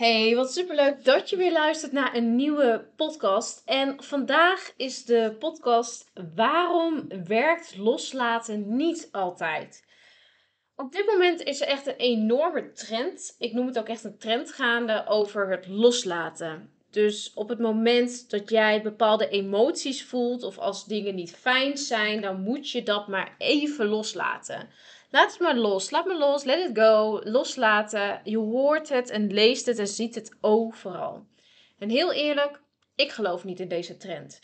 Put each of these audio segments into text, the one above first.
Hey, wat superleuk dat je weer luistert naar een nieuwe podcast. En vandaag is de podcast Waarom werkt loslaten niet altijd? Op dit moment is er echt een enorme trend. Ik noem het ook echt een trend gaande over het loslaten. Dus op het moment dat jij bepaalde emoties voelt of als dingen niet fijn zijn, dan moet je dat maar even loslaten. Laat het maar los. Laat maar los. Let it go. Loslaten. Je hoort het en leest het en ziet het overal. En heel eerlijk, ik geloof niet in deze trend.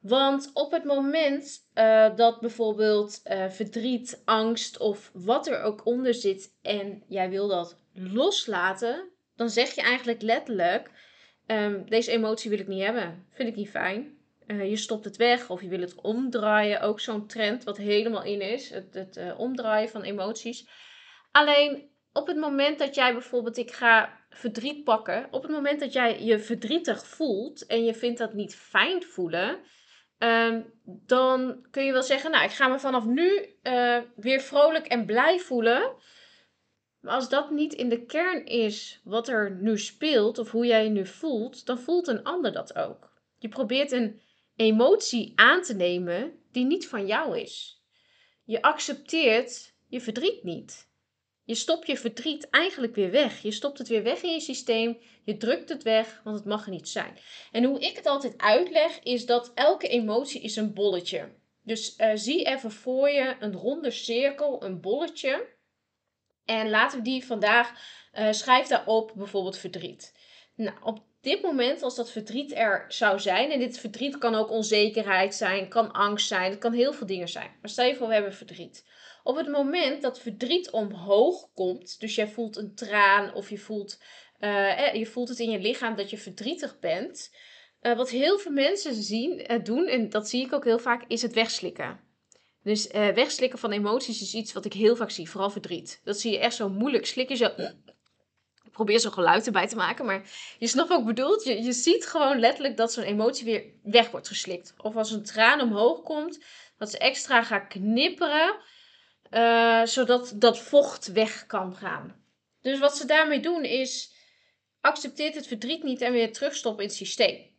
Want op het moment uh, dat bijvoorbeeld uh, verdriet, angst of wat er ook onder zit en jij wil dat loslaten, dan zeg je eigenlijk letterlijk: um, deze emotie wil ik niet hebben, vind ik niet fijn. Uh, je stopt het weg of je wil het omdraaien. Ook zo'n trend wat helemaal in is. Het, het uh, omdraaien van emoties. Alleen op het moment dat jij bijvoorbeeld, ik ga verdriet pakken. Op het moment dat jij je verdrietig voelt en je vindt dat niet fijn voelen. Um, dan kun je wel zeggen, nou ik ga me vanaf nu uh, weer vrolijk en blij voelen. Maar als dat niet in de kern is wat er nu speelt of hoe jij je nu voelt, dan voelt een ander dat ook. Je probeert een emotie aan te nemen die niet van jou is. Je accepteert je verdriet niet. Je stopt je verdriet eigenlijk weer weg. Je stopt het weer weg in je systeem. Je drukt het weg, want het mag er niet zijn. En hoe ik het altijd uitleg, is dat elke emotie is een bolletje. Dus uh, zie even voor je een ronde cirkel, een bolletje. En laten we die vandaag, uh, schrijf daarop bijvoorbeeld verdriet. Nou, op dit moment, als dat verdriet er zou zijn, en dit verdriet kan ook onzekerheid zijn, kan angst zijn, het kan heel veel dingen zijn. Maar stel je voor, we hebben verdriet. Op het moment dat verdriet omhoog komt, dus jij voelt een traan of je voelt, uh, je voelt het in je lichaam dat je verdrietig bent. Uh, wat heel veel mensen zien, uh, doen, en dat zie ik ook heel vaak, is het wegslikken. Dus wegslikken van emoties is iets wat ik heel vaak zie, vooral verdriet. Dat zie je echt zo moeilijk slikken. Zo probeer zo'n geluid erbij te maken. Maar je snapt ook bedoeld. Je, je ziet gewoon letterlijk dat zo'n emotie weer weg wordt geslikt. Of als een traan omhoog komt, dat ze extra gaat knipperen. Uh, zodat dat vocht weg kan gaan. Dus wat ze daarmee doen is. Accepteert het verdriet niet en weer terugstoppen in het systeem.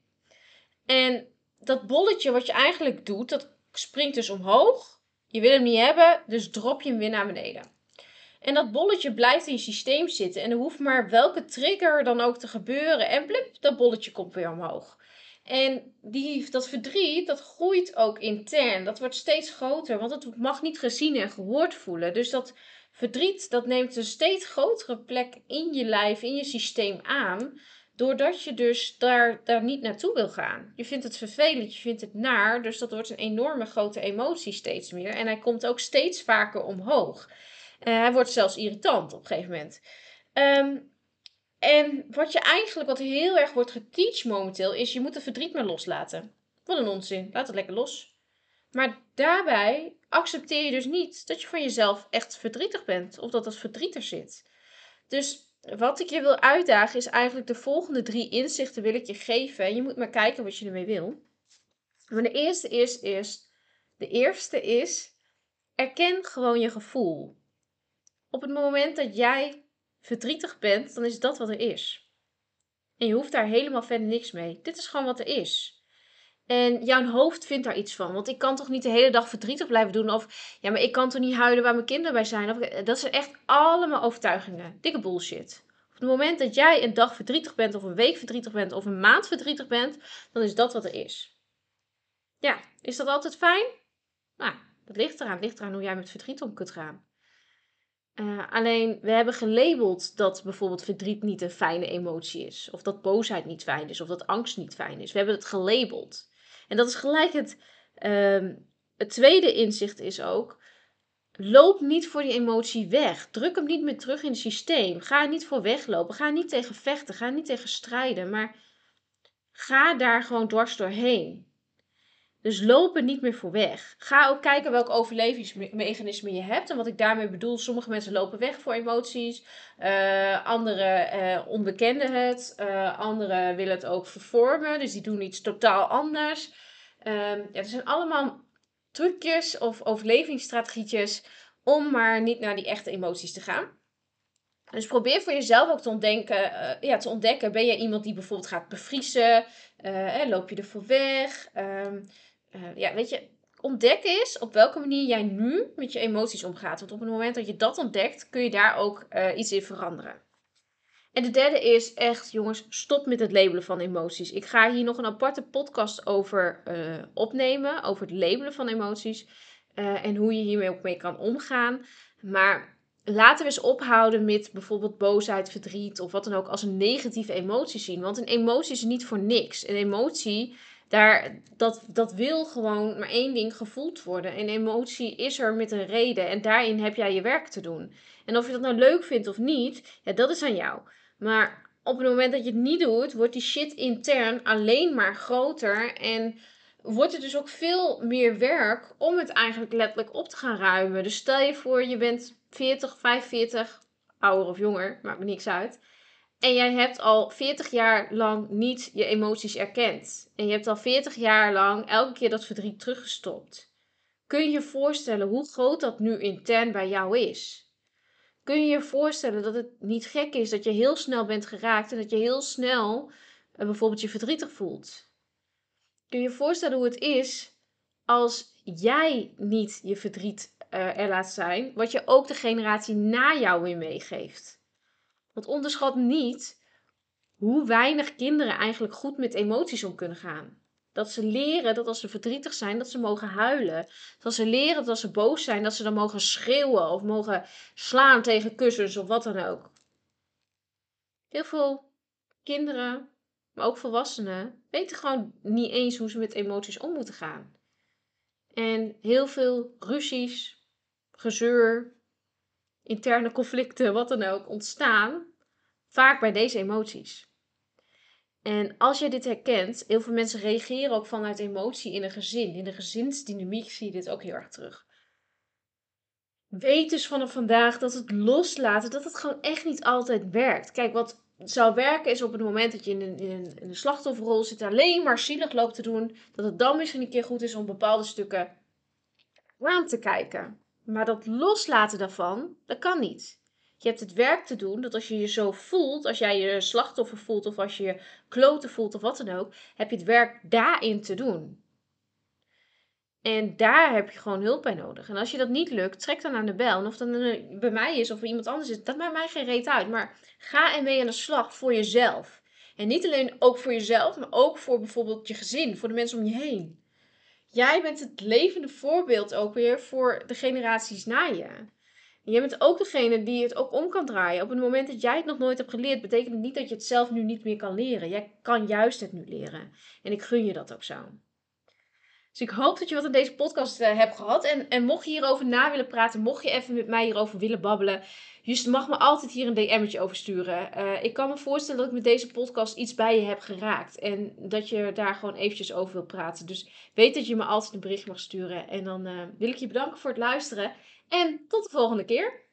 En dat bolletje wat je eigenlijk doet, dat springt dus omhoog. Je wil hem niet hebben, dus drop je hem weer naar beneden. En dat bolletje blijft in je systeem zitten. En er hoeft maar welke trigger dan ook te gebeuren. En blip, dat bolletje komt weer omhoog. En die, dat verdriet, dat groeit ook intern. Dat wordt steeds groter, want het mag niet gezien en gehoord voelen. Dus dat verdriet, dat neemt een steeds grotere plek in je lijf, in je systeem aan. Doordat je dus daar, daar niet naartoe wil gaan. Je vindt het vervelend, je vindt het naar. Dus dat wordt een enorme grote emotie steeds meer. En hij komt ook steeds vaker omhoog. Uh, hij wordt zelfs irritant op een gegeven moment. Um, en wat je eigenlijk, wat heel erg wordt geteacht momenteel, is je moet het verdriet maar loslaten. Wat een onzin. Laat het lekker los. Maar daarbij accepteer je dus niet dat je van jezelf echt verdrietig bent. Of dat dat verdriet er zit. Dus wat ik je wil uitdagen is eigenlijk de volgende drie inzichten wil ik je geven. En je moet maar kijken wat je ermee wil. Maar de eerste is, is de eerste is, erken gewoon je gevoel op het moment dat jij verdrietig bent, dan is dat wat er is. En je hoeft daar helemaal verder niks mee. Dit is gewoon wat er is. En jouw hoofd vindt daar iets van. Want ik kan toch niet de hele dag verdrietig blijven doen. Of ja, maar ik kan toch niet huilen waar mijn kinderen bij zijn. Of, dat zijn echt allemaal overtuigingen. Dikke bullshit. Op het moment dat jij een dag verdrietig bent, of een week verdrietig bent, of een maand verdrietig bent, dan is dat wat er is. Ja, is dat altijd fijn? Nou, dat ligt eraan. Ligt eraan hoe jij met verdriet om kunt gaan. Uh, alleen we hebben gelabeld dat bijvoorbeeld verdriet niet een fijne emotie is. Of dat boosheid niet fijn is. Of dat angst niet fijn is. We hebben het gelabeld. En dat is gelijk het. Uh, het tweede inzicht is ook. Loop niet voor die emotie weg. Druk hem niet meer terug in het systeem. Ga er niet voor weglopen. Ga niet tegen vechten. Ga niet tegen strijden. Maar ga daar gewoon dwars doorheen. Dus loop er niet meer voor weg. Ga ook kijken welke overlevingsmechanismen je hebt. En wat ik daarmee bedoel, sommige mensen lopen weg voor emoties. Uh, anderen uh, onbekenden het. Uh, anderen willen het ook vervormen. Dus die doen iets totaal anders. Um, ja, er zijn allemaal trucjes of overlevingsstrategietjes om maar niet naar die echte emoties te gaan. Dus probeer voor jezelf ook te ontdekken, ja, te ontdekken. Ben je iemand die bijvoorbeeld gaat bevriezen? loop je er voor weg? Um, uh, ja, weet je, ontdek eens op welke manier jij nu met je emoties omgaat. Want op het moment dat je dat ontdekt, kun je daar ook uh, iets in veranderen. En de derde is echt, jongens, stop met het labelen van emoties. Ik ga hier nog een aparte podcast over uh, opnemen, over het labelen van emoties. en hoe je hiermee ook mee kan omgaan. Maar laten we eens ophouden met bijvoorbeeld boosheid, verdriet of wat dan ook als een negatieve emotie zien. Want een emotie is niet voor niks. Een emotie daar, dat, dat wil gewoon maar één ding gevoeld worden. En emotie is er met een reden. En daarin heb jij je werk te doen. En of je dat nou leuk vindt of niet, ja, dat is aan jou. Maar op het moment dat je het niet doet, wordt die shit intern alleen maar groter. En wordt het dus ook veel meer werk om het eigenlijk letterlijk op te gaan ruimen. Dus stel je voor, je bent 40, 45, ouder of jonger, maakt me niks uit. En jij hebt al 40 jaar lang niet je emoties erkend. En je hebt al 40 jaar lang elke keer dat verdriet teruggestopt. Kun je je voorstellen hoe groot dat nu intern bij jou is? Kun je je voorstellen dat het niet gek is dat je heel snel bent geraakt en dat je heel snel uh, bijvoorbeeld je verdrietig voelt? Kun je voorstellen hoe het is als jij niet je verdriet uh, er laat zijn, wat je ook de generatie na jou weer meegeeft? Want onderschat niet hoe weinig kinderen eigenlijk goed met emoties om kunnen gaan. Dat ze leren dat als ze verdrietig zijn, dat ze mogen huilen. Dat ze leren dat als ze boos zijn, dat ze dan mogen schreeuwen of mogen slaan tegen kussens of wat dan ook. Heel veel kinderen, maar ook volwassenen, weten gewoon niet eens hoe ze met emoties om moeten gaan. En heel veel ruzies, gezeur, interne conflicten, wat dan ook, ontstaan vaak bij deze emoties. En als je dit herkent, heel veel mensen reageren ook vanuit emotie in een gezin. In de gezinsdynamiek zie je dit ook heel erg terug. Weet dus vanaf vandaag dat het loslaten, dat het gewoon echt niet altijd werkt. Kijk, wat zou werken is op het moment dat je in een, in een, in een slachtofferrol zit, alleen maar zielig loopt te doen, dat het dan misschien een keer goed is om bepaalde stukken aan te kijken. Maar dat loslaten daarvan, dat kan niet. Je hebt het werk te doen dat als je je zo voelt, als jij je slachtoffer voelt of als je je kloten voelt of wat dan ook, heb je het werk daarin te doen. En daar heb je gewoon hulp bij nodig. En als je dat niet lukt, trek dan aan de bel. En of dat bij mij is of bij iemand anders is, dat maakt mij geen reet uit. Maar ga ermee aan de slag voor jezelf. En niet alleen ook voor jezelf, maar ook voor bijvoorbeeld je gezin, voor de mensen om je heen. Jij bent het levende voorbeeld ook weer voor de generaties na je. Jij bent ook degene die het ook om kan draaien. Op het moment dat jij het nog nooit hebt geleerd, betekent het niet dat je het zelf nu niet meer kan leren. Jij kan juist het nu leren. En ik gun je dat ook zo. Dus ik hoop dat je wat in deze podcast uh, hebt gehad. En, en mocht je hierover na willen praten, mocht je even met mij hierover willen babbelen, je mag me altijd hier een DM'tje over sturen. Uh, ik kan me voorstellen dat ik met deze podcast iets bij je heb geraakt. En dat je daar gewoon eventjes over wil praten. Dus weet dat je me altijd een bericht mag sturen. En dan uh, wil ik je bedanken voor het luisteren. En tot de volgende keer.